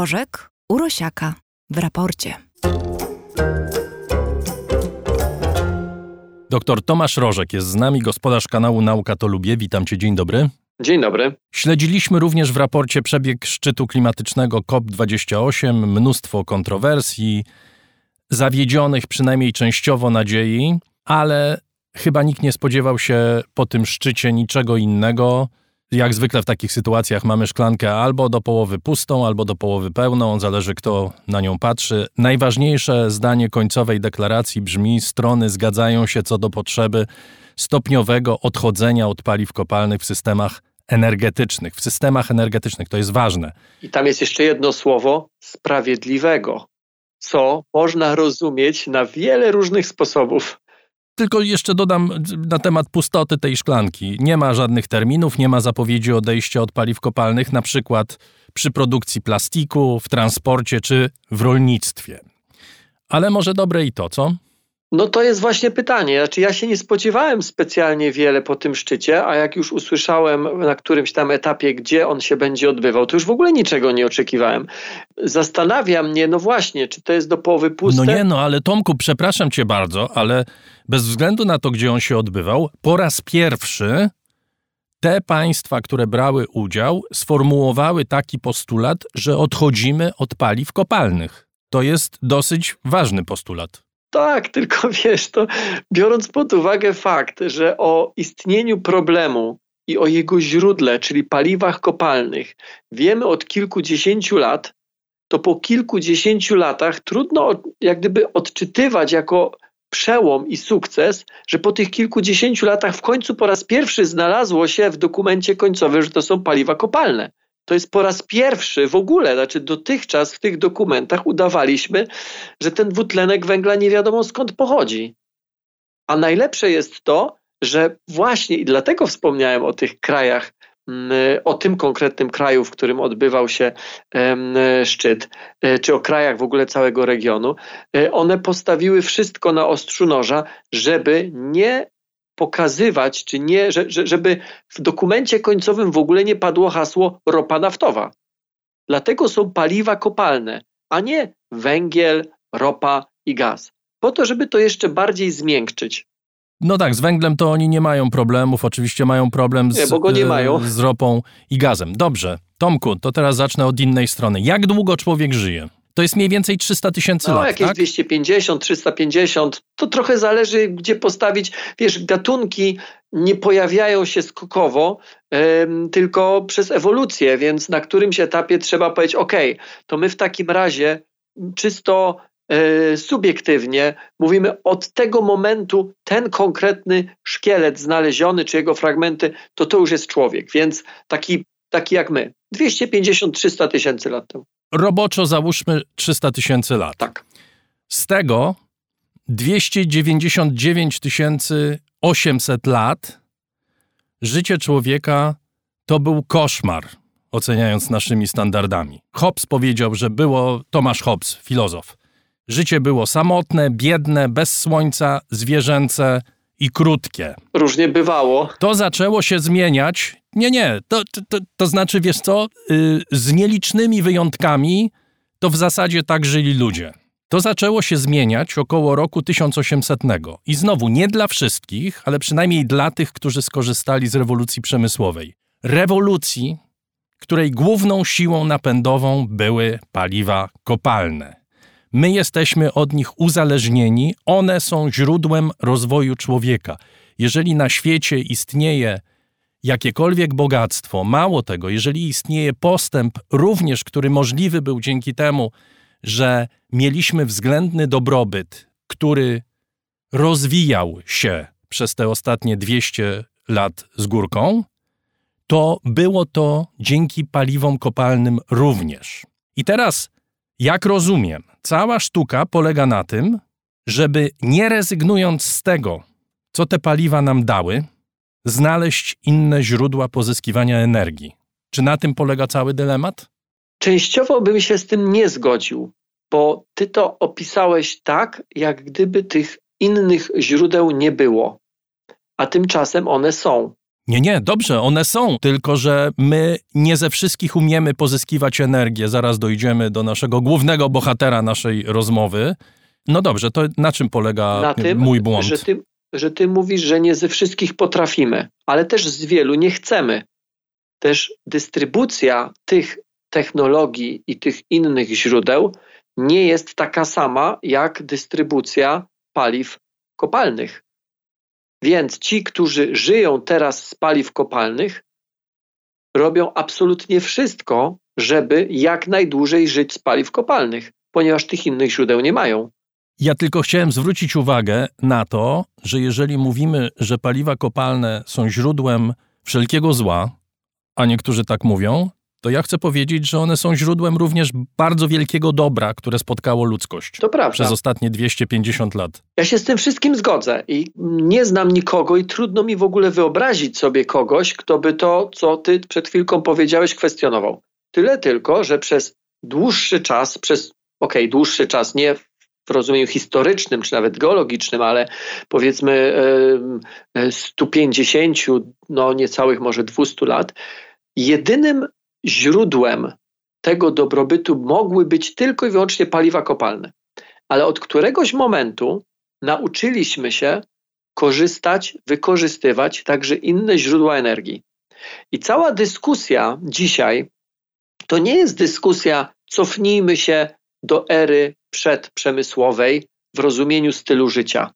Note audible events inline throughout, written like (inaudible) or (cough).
Rożek Urosiaka w raporcie. Doktor Tomasz Rożek jest z nami, gospodarz kanału Nauka to Lubię. Witam cię, dzień dobry. Dzień dobry. Śledziliśmy również w raporcie przebieg szczytu klimatycznego COP28, mnóstwo kontrowersji, zawiedzionych przynajmniej częściowo nadziei, ale chyba nikt nie spodziewał się po tym szczycie niczego innego. Jak zwykle w takich sytuacjach mamy szklankę albo do połowy pustą, albo do połowy pełną, zależy kto na nią patrzy. Najważniejsze zdanie końcowej deklaracji brzmi: strony zgadzają się co do potrzeby stopniowego odchodzenia od paliw kopalnych w systemach energetycznych. W systemach energetycznych to jest ważne. I tam jest jeszcze jedno słowo sprawiedliwego, co można rozumieć na wiele różnych sposobów. Tylko jeszcze dodam na temat pustoty tej szklanki. Nie ma żadnych terminów, nie ma zapowiedzi odejścia od paliw kopalnych, na przykład przy produkcji plastiku, w transporcie czy w rolnictwie. Ale może dobre i to, co? No to jest właśnie pytanie. Znaczy ja się nie spodziewałem specjalnie wiele po tym szczycie, a jak już usłyszałem na którymś tam etapie, gdzie on się będzie odbywał, to już w ogóle niczego nie oczekiwałem. Zastanawia mnie, no właśnie, czy to jest do połowy puste? No nie, no ale Tomku, przepraszam cię bardzo, ale bez względu na to, gdzie on się odbywał, po raz pierwszy te państwa, które brały udział, sformułowały taki postulat, że odchodzimy od paliw kopalnych. To jest dosyć ważny postulat. Tak, (laughs) tylko wiesz, to biorąc pod uwagę fakt, że o istnieniu problemu i o jego źródle, czyli paliwach kopalnych, wiemy od kilkudziesięciu lat, to po kilkudziesięciu latach trudno jak gdyby odczytywać jako przełom i sukces, że po tych kilkudziesięciu latach w końcu po raz pierwszy znalazło się w dokumencie końcowym, że to są paliwa kopalne. To jest po raz pierwszy w ogóle, znaczy dotychczas w tych dokumentach udawaliśmy, że ten dwutlenek węgla nie wiadomo skąd pochodzi. A najlepsze jest to, że właśnie i dlatego wspomniałem o tych krajach, mm, o tym konkretnym kraju, w którym odbywał się szczyt, e, czy o krajach w ogóle całego regionu, e, one postawiły wszystko na ostrzu noża, żeby nie pokazywać, czy nie, że, że, żeby w dokumencie końcowym w ogóle nie padło hasło ropa naftowa. Dlatego są paliwa kopalne, a nie węgiel, ropa i gaz. Po to, żeby to jeszcze bardziej zmiękczyć. No tak, z węglem to oni nie mają problemów, oczywiście mają problem z, nie, nie mają. z ropą i gazem. Dobrze, Tomku, to teraz zacznę od innej strony. Jak długo człowiek żyje? To jest mniej więcej 300 tysięcy no, lat. jakieś tak? 250, 350. To trochę zależy, gdzie postawić. Wiesz, gatunki nie pojawiają się skokowo, ym, tylko przez ewolucję, więc na którymś etapie trzeba powiedzieć: OK, to my w takim razie czysto y, subiektywnie mówimy, od tego momentu ten konkretny szkielet znaleziony, czy jego fragmenty, to to już jest człowiek. Więc taki, taki jak my. 250-300 tysięcy lat temu roboczo załóżmy 300 tysięcy lat. Tak. Z tego 299 800 lat życie człowieka to był koszmar, oceniając naszymi standardami. Hobbes powiedział, że było, Tomasz Hobbes, filozof, życie było samotne, biedne, bez słońca, zwierzęce i krótkie. Różnie bywało. To zaczęło się zmieniać nie, nie. To, to, to znaczy, wiesz co, yy, z nielicznymi wyjątkami to w zasadzie tak żyli ludzie. To zaczęło się zmieniać około roku 1800. I znowu nie dla wszystkich, ale przynajmniej dla tych, którzy skorzystali z rewolucji przemysłowej. Rewolucji, której główną siłą napędową były paliwa kopalne. My jesteśmy od nich uzależnieni, one są źródłem rozwoju człowieka. Jeżeli na świecie istnieje jakiekolwiek bogactwo, mało tego, jeżeli istnieje postęp, również który możliwy był dzięki temu, że mieliśmy względny dobrobyt, który rozwijał się przez te ostatnie 200 lat z górką, to było to dzięki paliwom kopalnym również. I teraz, jak rozumiem, cała sztuka polega na tym, żeby nie rezygnując z tego, co te paliwa nam dały, znaleźć inne źródła pozyskiwania energii. Czy na tym polega cały dylemat? Częściowo bym się z tym nie zgodził, bo ty to opisałeś tak, jak gdyby tych innych źródeł nie było, a tymczasem one są. Nie, nie, dobrze, one są, tylko że my nie ze wszystkich umiemy pozyskiwać energię. Zaraz dojdziemy do naszego głównego bohatera naszej rozmowy. No dobrze, to na czym polega na tym, mój błąd? Że ty, że ty mówisz, że nie ze wszystkich potrafimy, ale też z wielu nie chcemy. Też dystrybucja tych technologii i tych innych źródeł nie jest taka sama jak dystrybucja paliw kopalnych. Więc ci, którzy żyją teraz z paliw kopalnych, robią absolutnie wszystko, żeby jak najdłużej żyć z paliw kopalnych, ponieważ tych innych źródeł nie mają. Ja tylko chciałem zwrócić uwagę na to, że jeżeli mówimy, że paliwa kopalne są źródłem wszelkiego zła, a niektórzy tak mówią, to ja chcę powiedzieć, że one są źródłem również bardzo wielkiego dobra, które spotkało ludzkość to prawda. przez ostatnie 250 lat. Ja się z tym wszystkim zgodzę i nie znam nikogo i trudno mi w ogóle wyobrazić sobie kogoś, kto by to, co ty przed chwilką powiedziałeś, kwestionował. Tyle tylko, że przez dłuższy czas, przez, okej, okay, dłuższy czas, nie w rozumieniu historycznym, czy nawet geologicznym, ale powiedzmy 150, no niecałych może 200 lat, jedynym źródłem tego dobrobytu mogły być tylko i wyłącznie paliwa kopalne. Ale od któregoś momentu nauczyliśmy się korzystać, wykorzystywać także inne źródła energii. I cała dyskusja dzisiaj to nie jest dyskusja, cofnijmy się do ery przedprzemysłowej w rozumieniu stylu życia.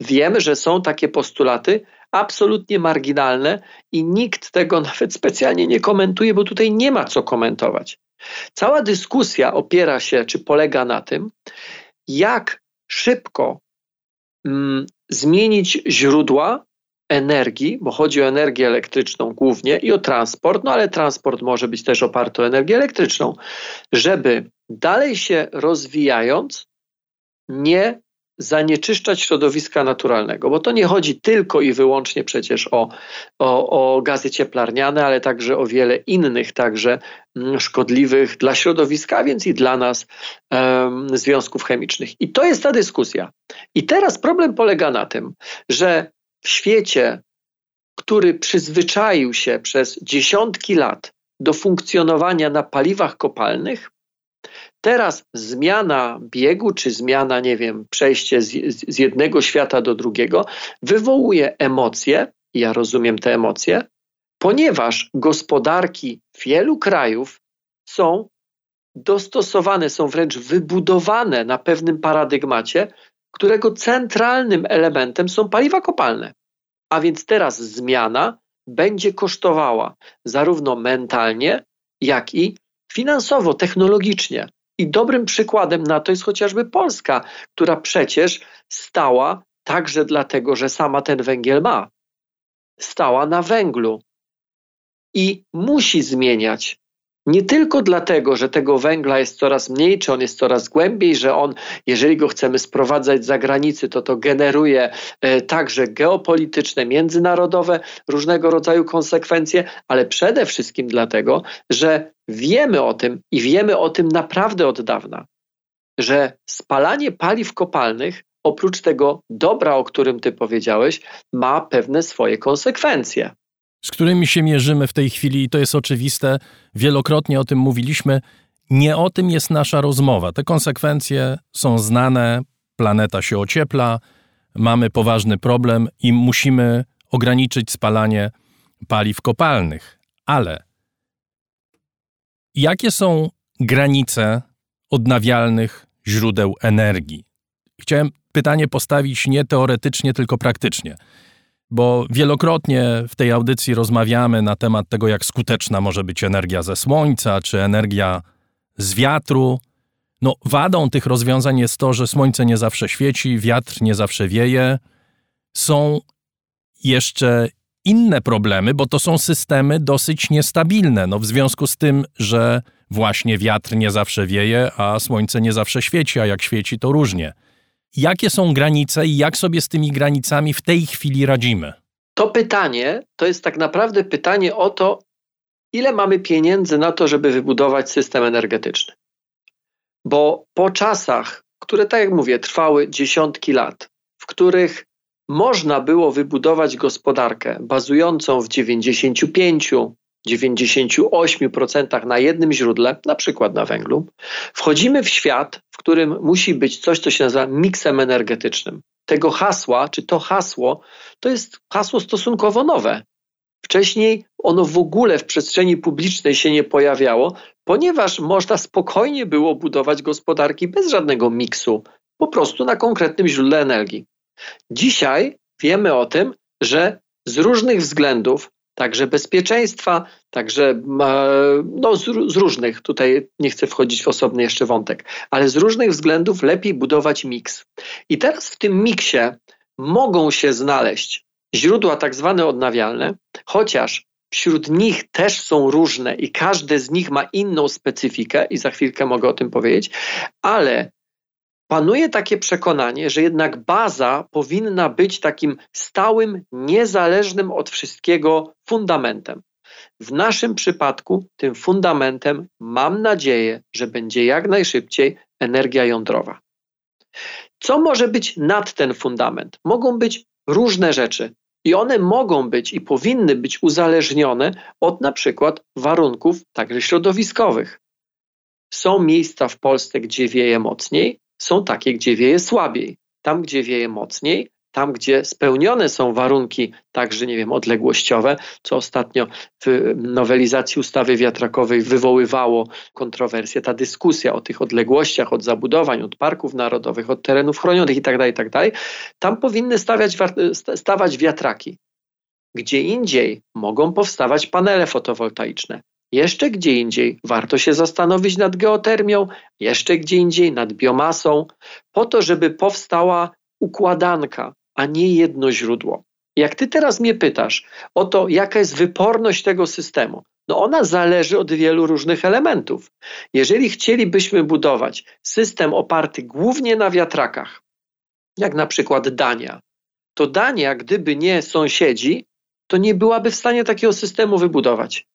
Wiemy, że są takie postulaty, absolutnie marginalne i nikt tego (laughs) nawet specjalnie nie komentuje, bo tutaj nie ma co komentować. Cała dyskusja opiera się, czy polega na tym, jak szybko mm, zmienić źródła energii, bo chodzi o energię elektryczną głównie i o transport, no ale transport może być też oparty o energię elektryczną, żeby dalej się rozwijając, nie zanieczyszczać środowiska naturalnego, bo to nie chodzi tylko i wyłącznie przecież o, o, o gazy cieplarniane, ale także o wiele innych, także mm, szkodliwych dla środowiska, a więc i dla nas um, związków chemicznych. I to jest ta dyskusja. I teraz problem polega na tym, że w świecie, który przyzwyczaił się przez dziesiątki lat do funkcjonowania na paliwach kopalnych, Teraz zmiana biegu, czy zmiana, nie wiem, przejście z, z jednego świata do drugiego, wywołuje emocje, ja rozumiem te emocje, ponieważ gospodarki wielu krajów są dostosowane, są wręcz wybudowane na pewnym paradygmacie, którego centralnym elementem są paliwa kopalne. A więc teraz zmiana będzie kosztowała zarówno mentalnie, jak i finansowo, technologicznie. I dobrym przykładem na to jest chociażby Polska, która przecież stała także dlatego, że sama ten węgiel ma. Stała na węglu i musi zmieniać nie tylko dlatego, że tego węgla jest coraz mniej, czy on jest coraz głębiej, że on, jeżeli go chcemy sprowadzać z zagranicy, to to generuje e, także geopolityczne, międzynarodowe różnego rodzaju konsekwencje, ale przede wszystkim dlatego, że wiemy o tym i wiemy o tym naprawdę od dawna, że spalanie paliw kopalnych oprócz tego dobra, o którym ty powiedziałeś, ma pewne swoje konsekwencje z którymi się mierzymy w tej chwili, i to jest oczywiste, wielokrotnie o tym mówiliśmy. Nie o tym jest nasza rozmowa. Te konsekwencje są znane, planeta się ociepla, mamy poważny problem i musimy ograniczyć spalanie paliw kopalnych. Ale jakie są granice odnawialnych źródeł energii? Chciałem pytanie postawić nie teoretycznie, tylko praktycznie bo wielokrotnie w tej audycji rozmawiamy na temat tego, jak skuteczna może być energia ze słońca czy energia z wiatru. No, wadą tych rozwiązań jest to, że słońce nie zawsze świeci, wiatr nie zawsze wieje. Są jeszcze inne problemy, bo to są systemy dosyć niestabilne. No, w związku z tym, że właśnie wiatr nie zawsze wieje, a słońce nie zawsze świeci, a jak świeci, to różnie. Jakie są granice i jak sobie z tymi granicami w tej chwili radzimy? To pytanie to jest tak naprawdę pytanie o to, ile mamy pieniędzy na to, żeby wybudować system energetyczny. Bo po czasach, które, tak jak mówię, trwały dziesiątki lat, w których można było wybudować gospodarkę bazującą w 95, 98% na jednym źródle, na przykład na węglu, wchodzimy w świat, w którym musi być coś, co się nazywa miksem energetycznym. Tego hasła, czy to hasło, to jest hasło stosunkowo nowe. Wcześniej ono w ogóle w przestrzeni publicznej się nie pojawiało, ponieważ można spokojnie było budować gospodarki bez żadnego miksu, po prostu na konkretnym źródle energii. Dzisiaj wiemy o tym, że z różnych względów, także bezpieczeństwa, także no, z, z, różnych, tutaj nie chcę wchodzić w osobny jeszcze wątek, ale z różnych względów lepiej budować miks. I teraz w tym miksie mogą się znaleźć źródła tak zwane odnawialne, chociaż wśród nich też są różne i każde z nich ma inną specyfikę, i za chwilkę mogę o tym powiedzieć, ale panuje takie przekonanie, że jednak baza powinna być takim stałym, niezależnym od wszystkiego fundamentem. W naszym przypadku tym fundamentem mam nadzieję, że będzie jak najszybciej energia jądrowa. Co może być nad ten fundament? Mogą być różne rzeczy. I one mogą być i powinny być uzależnione od na przykład warunków także środowiskowych. Są miejsca w Polsce, gdzie wieje mocniej, są takie, gdzie wieje słabiej. Tam, gdzie wieje mocniej, tam, gdzie spełnione są warunki także, nie wiem, odległościowe, co ostatnio w nowelizacji ustawy wiatrakowej wywoływało kontrowersje, ta dyskusja o tych odległościach od zabudowań, od parków narodowych, od terenów chronionych itd., tak itd., tak tam powinny stawiać, stawać wiatraki. Gdzie indziej mogą powstawać panele fotowoltaiczne. Jeszcze gdzie indziej warto się zastanowić nad geotermią, jeszcze gdzie indziej nad biomasą, po to, żeby powstała układanka, a nie jedno źródło. Jak ty teraz mnie pytasz o to, jaka jest wyporność tego systemu, no ona zależy od wielu różnych elementów. Jeżeli chcielibyśmy budować system oparty głównie na wiatrakach, jak na przykład Dania, to Dania, gdyby nie sąsiedzi, to nie byłaby w stanie takiego systemu wybudować.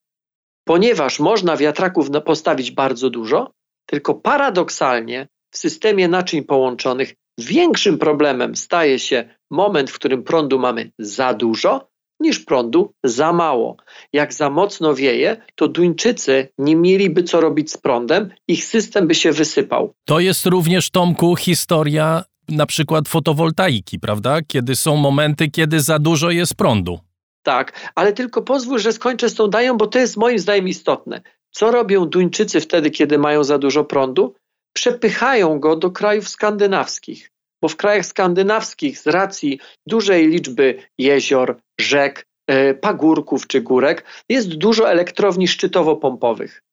Ponieważ można wiatraków postawić bardzo dużo, tylko paradoksalnie w systemie naczyń połączonych Większym problemem staje się moment, w którym prądu mamy za dużo, niż prądu za mało. Jak za mocno wieje, to Duńczycy nie mieliby co robić z prądem, ich system by się wysypał. To jest również, Tomku, historia na przykład fotowoltaiki, prawda? Kiedy są momenty, kiedy za dużo jest prądu. Tak, ale tylko pozwól, że skończę z tą dają, bo to jest moim zdaniem istotne. Co robią Duńczycy wtedy, kiedy mają za dużo prądu? przepychają go do krajów skandynawskich, bo w krajach skandynawskich z racji dużej liczby jezior, rzek, e, pagórków czy górek jest dużo elektrowni szczytowo-pompowych.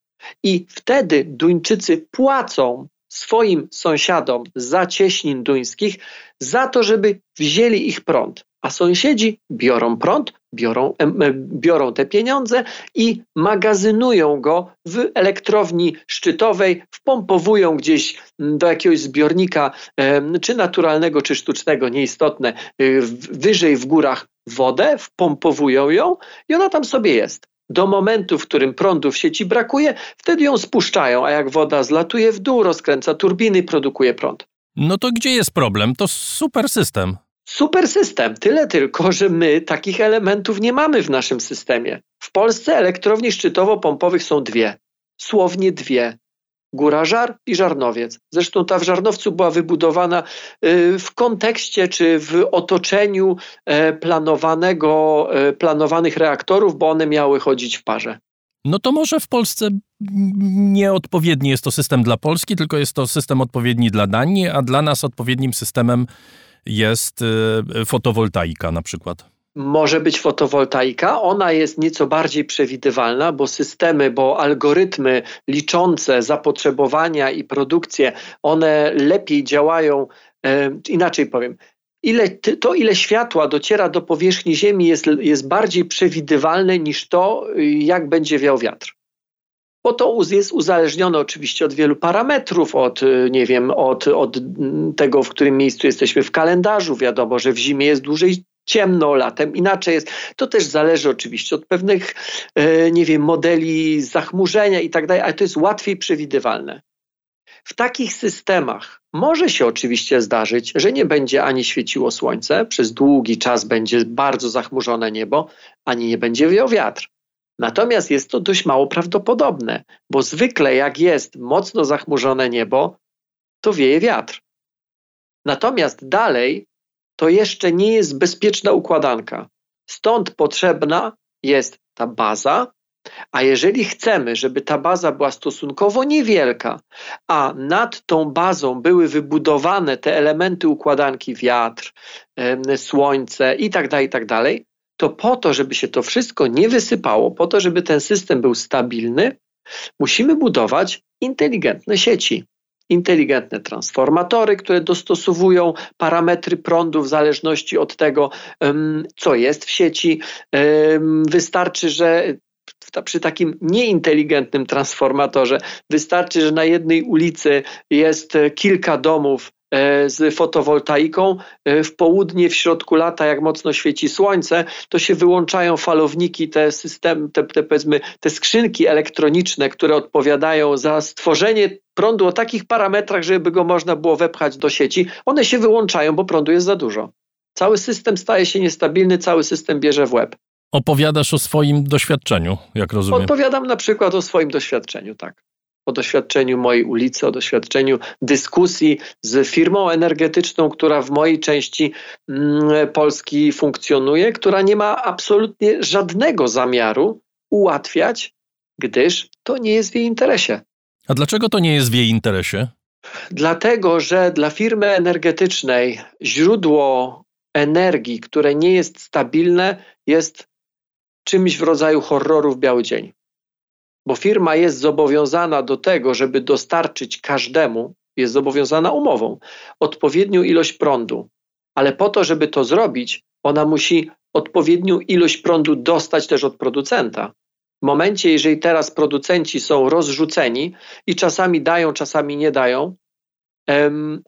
I wtedy Duńczycy płacą swoim sąsiadom z zacieśnin duńskich za to, żeby wzięli ich prąd a sąsiedzi biorą prąd, biorą, biorą te pieniądze i magazynują go w elektrowni szczytowej, wpompowują gdzieś do jakiegoś zbiornika, czy naturalnego, czy sztucznego, nieistotne, y, wyżej w górach wodę, wpompowują ją i ona tam sobie jest. Do momentu, w którym prądu w sieci brakuje, wtedy ją spuszczają, a jak woda zlatuje w dół, rozkręca turbiny, produkuje prąd. No to gdzie jest problem? To super system. Super system, tyle tylko, że my takich elementów nie mamy w naszym systemie. W Polsce elektrowni szczytowo-pompowych są dwie, słownie dwie. Góra Żar i Żarnowiec. Zresztą ta w Żarnowcu była wybudowana y, w kontekście czy w otoczeniu e, planowanego, e, planowanych reaktorów, bo one miały chodzić w parze. No to może w Polsce nieodpowiedni jest to system dla Polski, tylko jest to system odpowiedni dla Danii, a dla nas odpowiednim systemem jest y, fotowoltaika na przykład? Może być fotowoltaika, ona jest nieco bardziej przewidywalna, bo systemy, bo algorytmy liczące zapotrzebowania i produkcję, one lepiej działają, e, inaczej powiem, ile, to ile światła dociera do powierzchni Ziemi jest, jest bardziej przewidywalne niż to, jak będzie wiał wiatr bo to jest uzależnione oczywiście od wielu parametrów, od, y, nie wiem, od, od tego, w którym miejscu jesteśmy w kalendarzu. Wiadomo, że w zimie jest dłużej ciemno, latem inaczej jest. To też zależy oczywiście od pewnych, e, nie wiem, modeli zachmurzenia i tak dalej, ale to jest łatwiej przewidywalne. w takich systemach może się oczywiście zdarzyć, że nie będzie ani świeciło słońce, przez długi czas będzie bardzo zachmurzone niebo, ani nie będzie wiał wiatr. Natomiast jest to dość mało prawdopodobne, bo zwykle jak jest mocno zachmurzone niebo, to wieje wiatr. Natomiast dalej to jeszcze nie jest bezpieczna układanka. Stąd potrzebna jest ta baza, a jeżeli chcemy, żeby ta baza była stosunkowo niewielka, a nad tą bazą były wybudowane te elementy układanki wiatr, słońce itd., tak itd., tak to po to, żeby się to wszystko nie wysypało, po to, żeby ten system był stabilny, musimy budować inteligentne sieci inteligentne transformatory, które dostosowują parametry prądu w zależności od tego, co jest w sieci. Wystarczy, że przy takim nieinteligentnym transformatorze wystarczy, że na jednej ulicy jest kilka domów z fotowoltaiką. E, w południe, w środku lata, jak mocno świeci słońce, to się wyłączają falowniki, te systemy, te, te, powiedzmy, te skrzynki elektroniczne, które odpowiadają za stworzenie prądu o takich parametrach, żeby go można było wepchać do sieci. One się wyłączają, bo prądu jest za dużo. Cały system staje się niestabilny, cały system bierze w łeb. Opowiadasz o swoim doświadczeniu, jak rozumiem. Odpowiadam na przykład o swoim doświadczeniu, tak o doświadczeniu mojej ulicy, o doświadczeniu dyskusji z firmą energetyczną, która w mojej części mm, Polski funkcjonuje, która nie ma absolutnie żadnego zamiaru ułatwiać, gdyż to nie jest w jej interesie. A dlaczego to nie jest w jej interesie? Dlatego, że dla firmy energetycznej źródło energii, które nie jest stabilne, jest czymś w rodzaju horroru w biały dzień bo firma jest zobowiązana do tego, żeby dostarczyć każdemu, jest zobowiązana umową, odpowiednią ilość prądu. Ale po to, żeby to zrobić, ona musi odpowiednią ilość prądu dostać też od producenta. W momencie, jeżeli teraz producenci są rozrzuceni i czasami dają, czasami nie dają,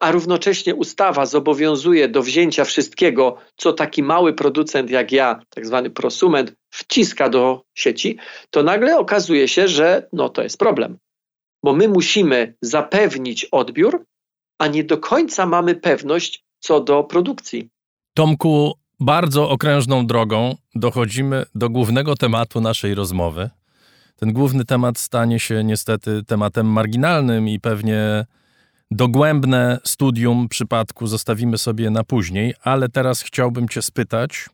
a równocześnie ustawa zobowiązuje do wzięcia wszystkiego, co taki mały producent jak ja, tak zwany prosument, wciska do sieci, to nagle okazuje się, że no to jest problem. Bo my musimy zapewnić odbiór, a nie do końca mamy pewność co do produkcji. Tomku, bardzo okrężną drogą dochodzimy do głównego tematu naszej rozmowy. Ten główny temat stanie się niestety tematem marginalnym i pewnie Dogłębne studium przypadku zostawimy sobie na później, ale teraz chciałbym Cię spytać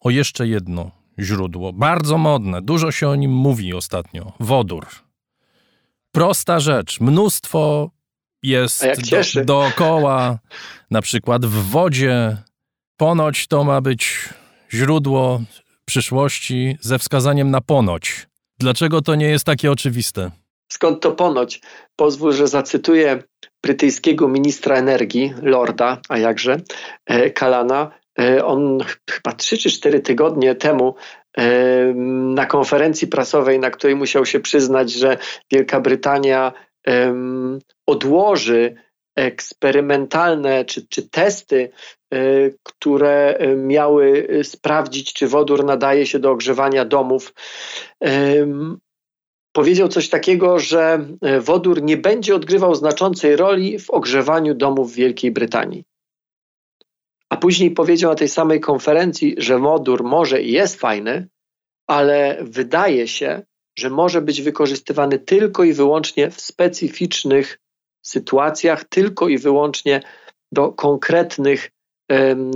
o jeszcze jedno źródło. Bardzo modne, dużo się o nim mówi ostatnio. Wodór. Prosta rzecz, mnóstwo jest do, dookoła, na przykład w wodzie. Ponoć to ma być źródło przyszłości ze wskazaniem na ponoć. Dlaczego to nie jest takie oczywiste? Skąd to ponoć? Pozwól, że zacytuję brytyjskiego ministra energii, Lorda, a jakże, e, Kalana. E, on chyba trzy czy cztery tygodnie temu e, na konferencji prasowej, na której musiał się przyznać, że Wielka Brytania odłoży eksperymentalne czy, czy testy, które miały sprawdzić, czy wodór nadaje się do ogrzewania domów powiedział coś takiego, że e, wodór nie będzie odgrywał znaczącej roli w ogrzewaniu domów w Wielkiej Brytanii. A później powiedział na tej samej konferencji, że wodór może i jest fajny, ale wydaje się, że może być wykorzystywany tylko i wyłącznie w specyficznych sytuacjach, tylko i wyłącznie do konkretnych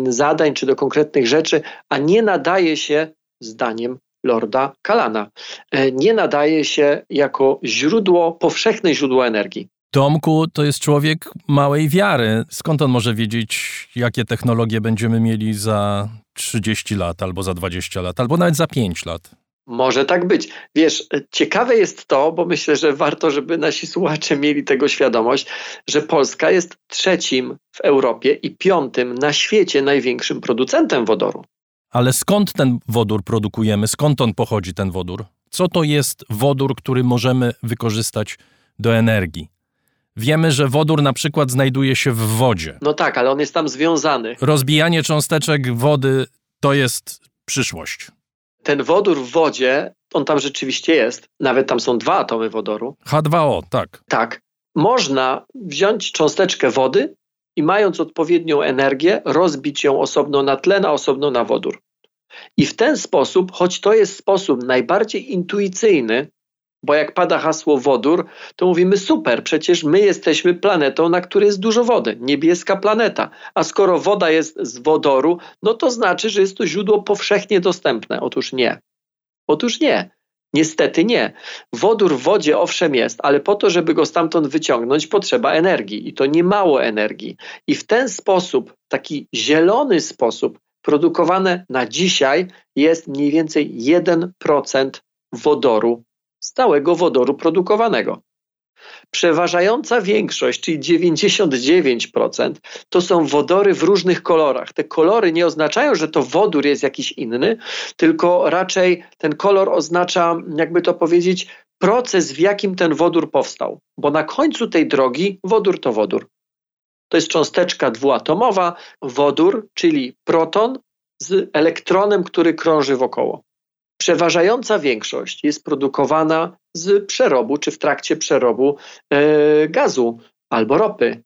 zadań czy do konkretnych rzeczy, a nie nadaje się, zdaniem Lorda Kalana. E, nie nadaje się jako źródło, powszechne źródło energii. Tomku to jest człowiek małej wiary. Skąd on może wiedzieć, jakie technologie będziemy mieli za 30 lat, albo za 20 lat, albo nawet za 5 lat? Może tak być. Wiesz, ciekawe jest to, bo myślę, że warto, żeby nasi słuchacze mieli tego świadomość, że Polska jest trzecim w Europie i piątym na świecie największym producentem wodoru. Ale skąd ten wodór produkujemy? Skąd on pochodzi, ten wodór? Co to jest wodór, który możemy wykorzystać do energii? Wiemy, że wodór na przykład znajduje się w wodzie. No tak, ale on jest tam związany. Rozbijanie cząsteczek wody to jest przyszłość. Ten wodór w wodzie, on tam rzeczywiście jest. Nawet tam są dwa atomy wodoru. H2O, tak. Tak. można wziąć cząsteczkę wody i mając odpowiednią energię, rozbić ją osobno na tlen, a osobno na wodór. I w ten sposób, choć to jest sposób najbardziej intuicyjny, bo jak pada hasło wodór, to mówimy super, przecież my jesteśmy planetą, na której jest dużo wody, niebieska planeta. A skoro woda jest z wodoru, no to znaczy, że jest to źródło powszechnie dostępne. Otóż nie. Otóż nie. Niestety nie. Wodór w wodzie owszem jest, ale po to, żeby go stamtąd wyciągnąć, potrzeba energii i to nie mało energii. I w ten sposób, taki zielony sposób, produkowane na dzisiaj jest mniej więcej 1% wodoru, stałego wodoru produkowanego. Przeważająca większość, czyli 99%, to są wodory w różnych kolorach. Te kolory nie oznaczają, że to wodór jest jakiś inny, tylko raczej ten kolor oznacza, jakby to powiedzieć, proces, w jakim ten wodór powstał. Bo na końcu tej drogi wodór to wodór. To jest cząsteczka dwuatomowa, wodór, czyli proton z elektronem, który krąży wokoło. Przeważająca większość jest produkowana z przerobu czy w trakcie przerobu e, gazu albo ropy.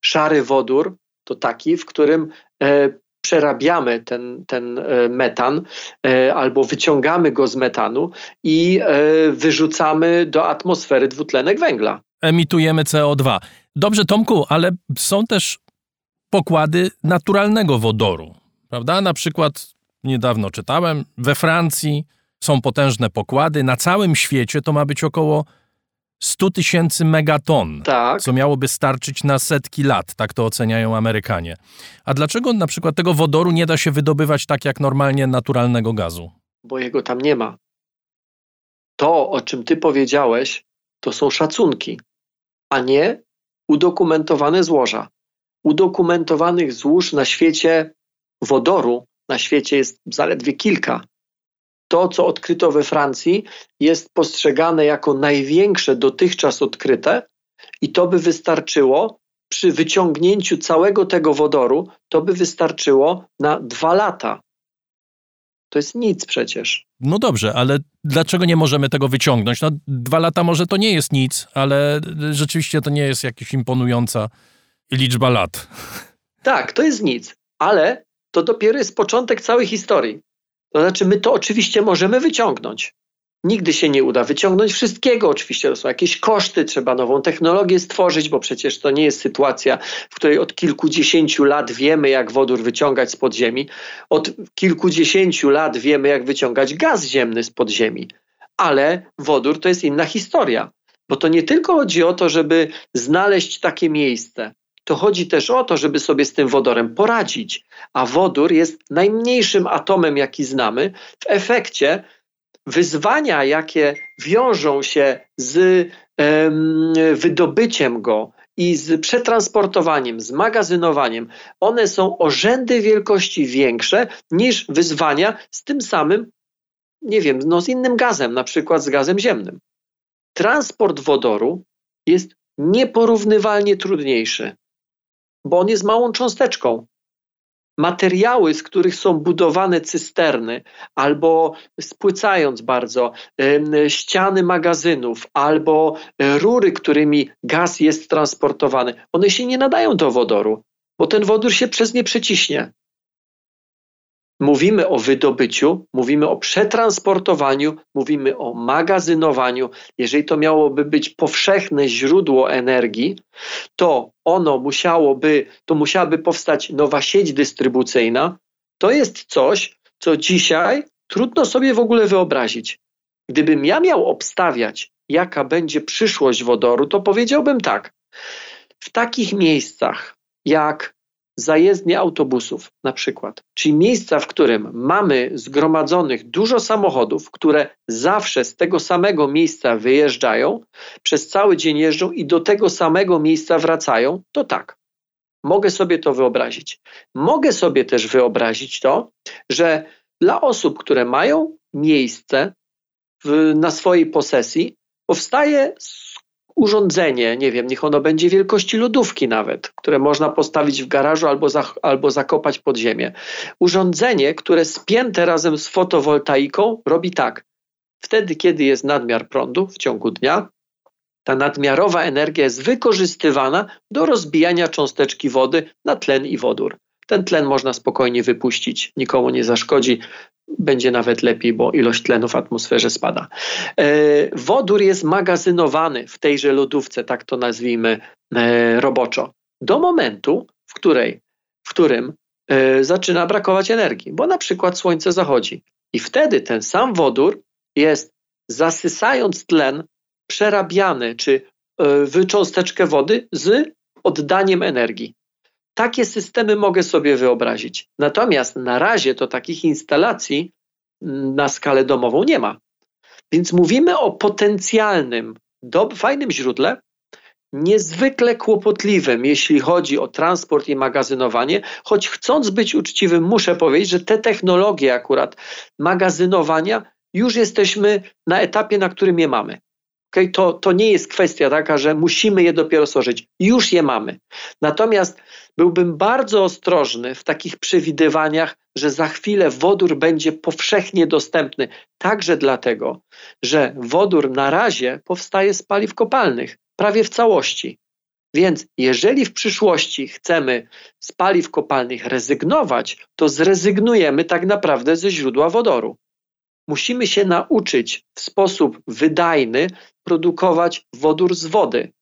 Szary wodór to taki, w którym e, przerabiamy ten, ten e, metan e, albo wyciągamy go z metanu i e, wyrzucamy do atmosfery dwutlenek węgla. Emitujemy CO2. Dobrze, Tomku, ale są też pokłady naturalnego wodoru, prawda? Na przykład niedawno czytałem, we Francji są potężne pokłady, na całym świecie to ma być około 100 tysięcy megaton, tak. co miałoby starczyć na setki lat, tak to oceniają Amerykanie. A dlaczego na przykład tego wodoru nie da się wydobywać tak jak normalnie naturalnego gazu? Bo jego tam nie ma. To, o czym ty powiedziałeś, to są szacunki, a nie udokumentowane złoża. Udokumentowanych złóż na świecie wodoru na świecie jest zaledwie kilka. To, co odkryto we Francji, jest postrzegane jako największe dotychczas odkryte, i to by wystarczyło przy wyciągnięciu całego tego wodoru, to by wystarczyło na dwa lata. To jest nic przecież. No dobrze, ale dlaczego nie możemy tego wyciągnąć? No, dwa lata może to nie jest nic, ale rzeczywiście to nie jest jakaś imponująca liczba lat. Tak, to jest nic, ale to dopiero jest początek całej historii. To znaczy, my to oczywiście możemy wyciągnąć. Nigdy się nie uda wyciągnąć wszystkiego. Oczywiście to są jakieś koszty, trzeba nową technologię stworzyć, bo przecież to nie jest sytuacja, w której od kilkudziesięciu lat wiemy, jak wodór wyciągać z podziemi. Od kilkudziesięciu lat wiemy, jak wyciągać gaz ziemny z podziemi. Ale wodór to jest inna historia, bo to nie tylko chodzi o to, żeby znaleźć takie miejsce, to chodzi też o to, żeby sobie z tym wodorem poradzić. A wodór jest najmniejszym atomem, jaki znamy. W efekcie wyzwania, jakie wiążą się z um, wydobyciem go i z przetransportowaniem, z magazynowaniem, one są o rzędy wielkości większe niż wyzwania z tym samym, nie wiem, no z innym gazem, na przykład z gazem ziemnym. Transport wodoru jest nieporównywalnie trudniejszy bo on jest małą cząsteczką. Materiały, z których są budowane cysterny, albo spłycając bardzo, ściany magazynów, albo e, rury, którymi gaz jest transportowany, one się nie nadają do wodoru, bo ten wodór się przez nie przeciśnie. Mówimy o wydobyciu, mówimy o przetransportowaniu, mówimy o magazynowaniu. Jeżeli to miałoby być powszechne źródło energii, to ono musiałoby, to musiałaby powstać nowa sieć dystrybucyjna. To jest coś, co dzisiaj trudno sobie w ogóle wyobrazić. Gdybym ja miał obstawiać, jaka będzie przyszłość wodoru, to powiedziałbym tak. W takich miejscach jak zajezdnie autobusów na przykład, czyli miejsca, w którym mamy zgromadzonych dużo samochodów, które zawsze z tego samego miejsca wyjeżdżają, przez cały dzień jeżdżą i do tego samego miejsca wracają, to tak. Mogę sobie to wyobrazić. Mogę sobie też wyobrazić to, że dla osób, które mają miejsce w, na swojej posesji, powstaje urządzenie, nie wiem, niech ono będzie wielkości lodówki nawet, które można postawić w garażu albo, za, albo zakopać pod ziemię. Urządzenie, które spięte razem z fotowoltaiką robi tak. Wtedy, kiedy jest nadmiar prądu w ciągu dnia, ta nadmiarowa energia jest wykorzystywana do rozbijania cząsteczki wody na tlen i wodór. Ten tlen można spokojnie wypuścić, nikomu nie zaszkodzi, będzie nawet lepiej, bo ilość tlenu w atmosferze spada. E, wodór jest magazynowany w tejże lodówce, tak to nazwijmy e, roboczo, do momentu, w, której, w którym e, zaczyna brakować energii, bo na przykład słońce zachodzi. I wtedy ten sam wodór jest zasysając tlen przerabiany, czy w cząsteczkę wody z oddaniem energii. Takie systemy mogę sobie wyobrazić. Natomiast na razie to takich instalacji na skalę domową nie ma. Więc mówimy o potencjalnym, do, fajnym źródle, niezwykle kłopotliwym, jeśli chodzi o transport i magazynowanie, choć chcąc być uczciwym, muszę powiedzieć, że te technologie akurat magazynowania już jesteśmy na etapie, na którym je mamy. Okay? To, to nie jest kwestia taka, że musimy je dopiero stworzyć. Już je mamy. Natomiast byłbym bardzo ostrożny w takich przewidywaniach, że za chwilę wodór będzie powszechnie dostępny, także dlatego, że wodór na razie powstaje z paliw kopalnych, prawie w całości. Więc jeżeli w przyszłości chcemy z paliw kopalnych rezygnować, to zrezygnujemy tak naprawdę ze źródła wodoru. Musimy się nauczyć w sposób wydajny produkować wodór z wody.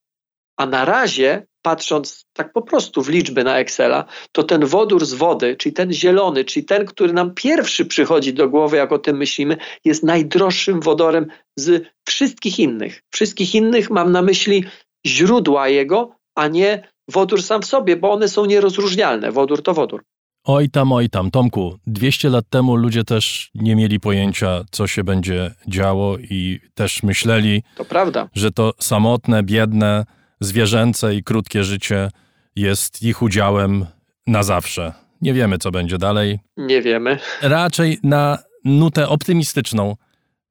A na razie, patrząc tak po prostu w liczby na Excela, to ten wodór z wody, czyli ten zielony, czyli ten, który nam pierwszy przychodzi do głowy, jak o tym myślimy, jest najdroższym wodorem z wszystkich innych. Wszystkich innych mam na myśli źródła jego, a nie wodór sam w sobie, bo one są nierozróżnialne. Wodór to wodór. Oj tam, oj tam. Tomku, 200 lat temu ludzie też nie mieli pojęcia, co się będzie działo i też myśleli, to że to samotne, biedne, zwierzęce i krótkie życie jest ich udziałem na zawsze. Nie wiemy, co będzie dalej. Nie wiemy. Raczej na nutę optymistyczną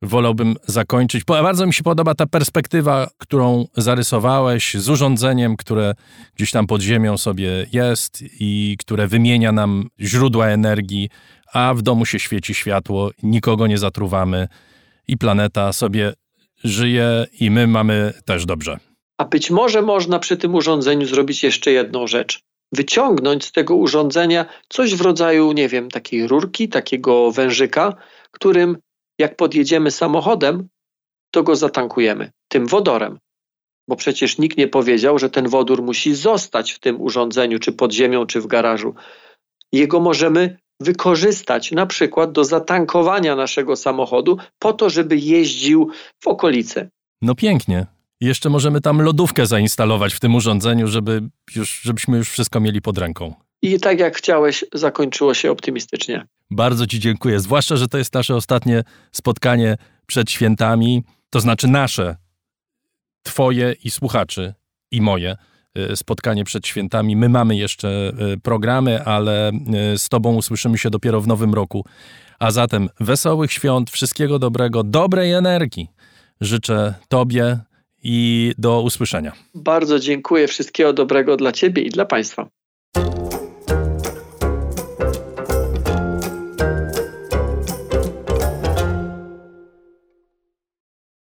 wolałbym zakończyć. Bardzo mi się podoba ta perspektywa, którą zarysowałeś z urządzeniem, które gdzieś tam pod ziemią sobie jest i które wymienia nam źródła energii, a w domu się świeci światło, nikogo nie zatruwamy i planeta sobie żyje i my mamy też dobrze. A być może można przy tym urządzeniu zrobić jeszcze jedną rzecz. Wyciągnąć z tego urządzenia coś w rodzaju, nie wiem, takiej rurki, takiego wężyka, którym jak podjedziemy samochodem, to go zatankujemy tym wodorem. Bo przecież nikt nie powiedział, że ten wodór musi zostać w tym urządzeniu, czy pod ziemią, czy w garażu. Jego możemy wykorzystać na przykład do zatankowania naszego samochodu, po to, żeby jeździł w okolicy. No pięknie. Jeszcze możemy tam lodówkę zainstalować w tym urządzeniu, żeby już, żebyśmy już wszystko mieli pod ręką. I tak jak chciałeś, zakończyło się optymistycznie. Bardzo Ci dziękuję, zwłaszcza, że to jest nasze ostatnie spotkanie przed świętami, to znaczy nasze, Twoje i słuchaczy, i moje y, spotkanie przed świętami. My mamy jeszcze y, programy, ale y, z Tobą usłyszymy się dopiero w nowym roku. A zatem wesołych świąt, wszystkiego dobrego, dobrej energii życzę Tobie i do usłyszenia. Bardzo dziękuję. Wszystkiego dobrego dla Ciebie i dla Państwa.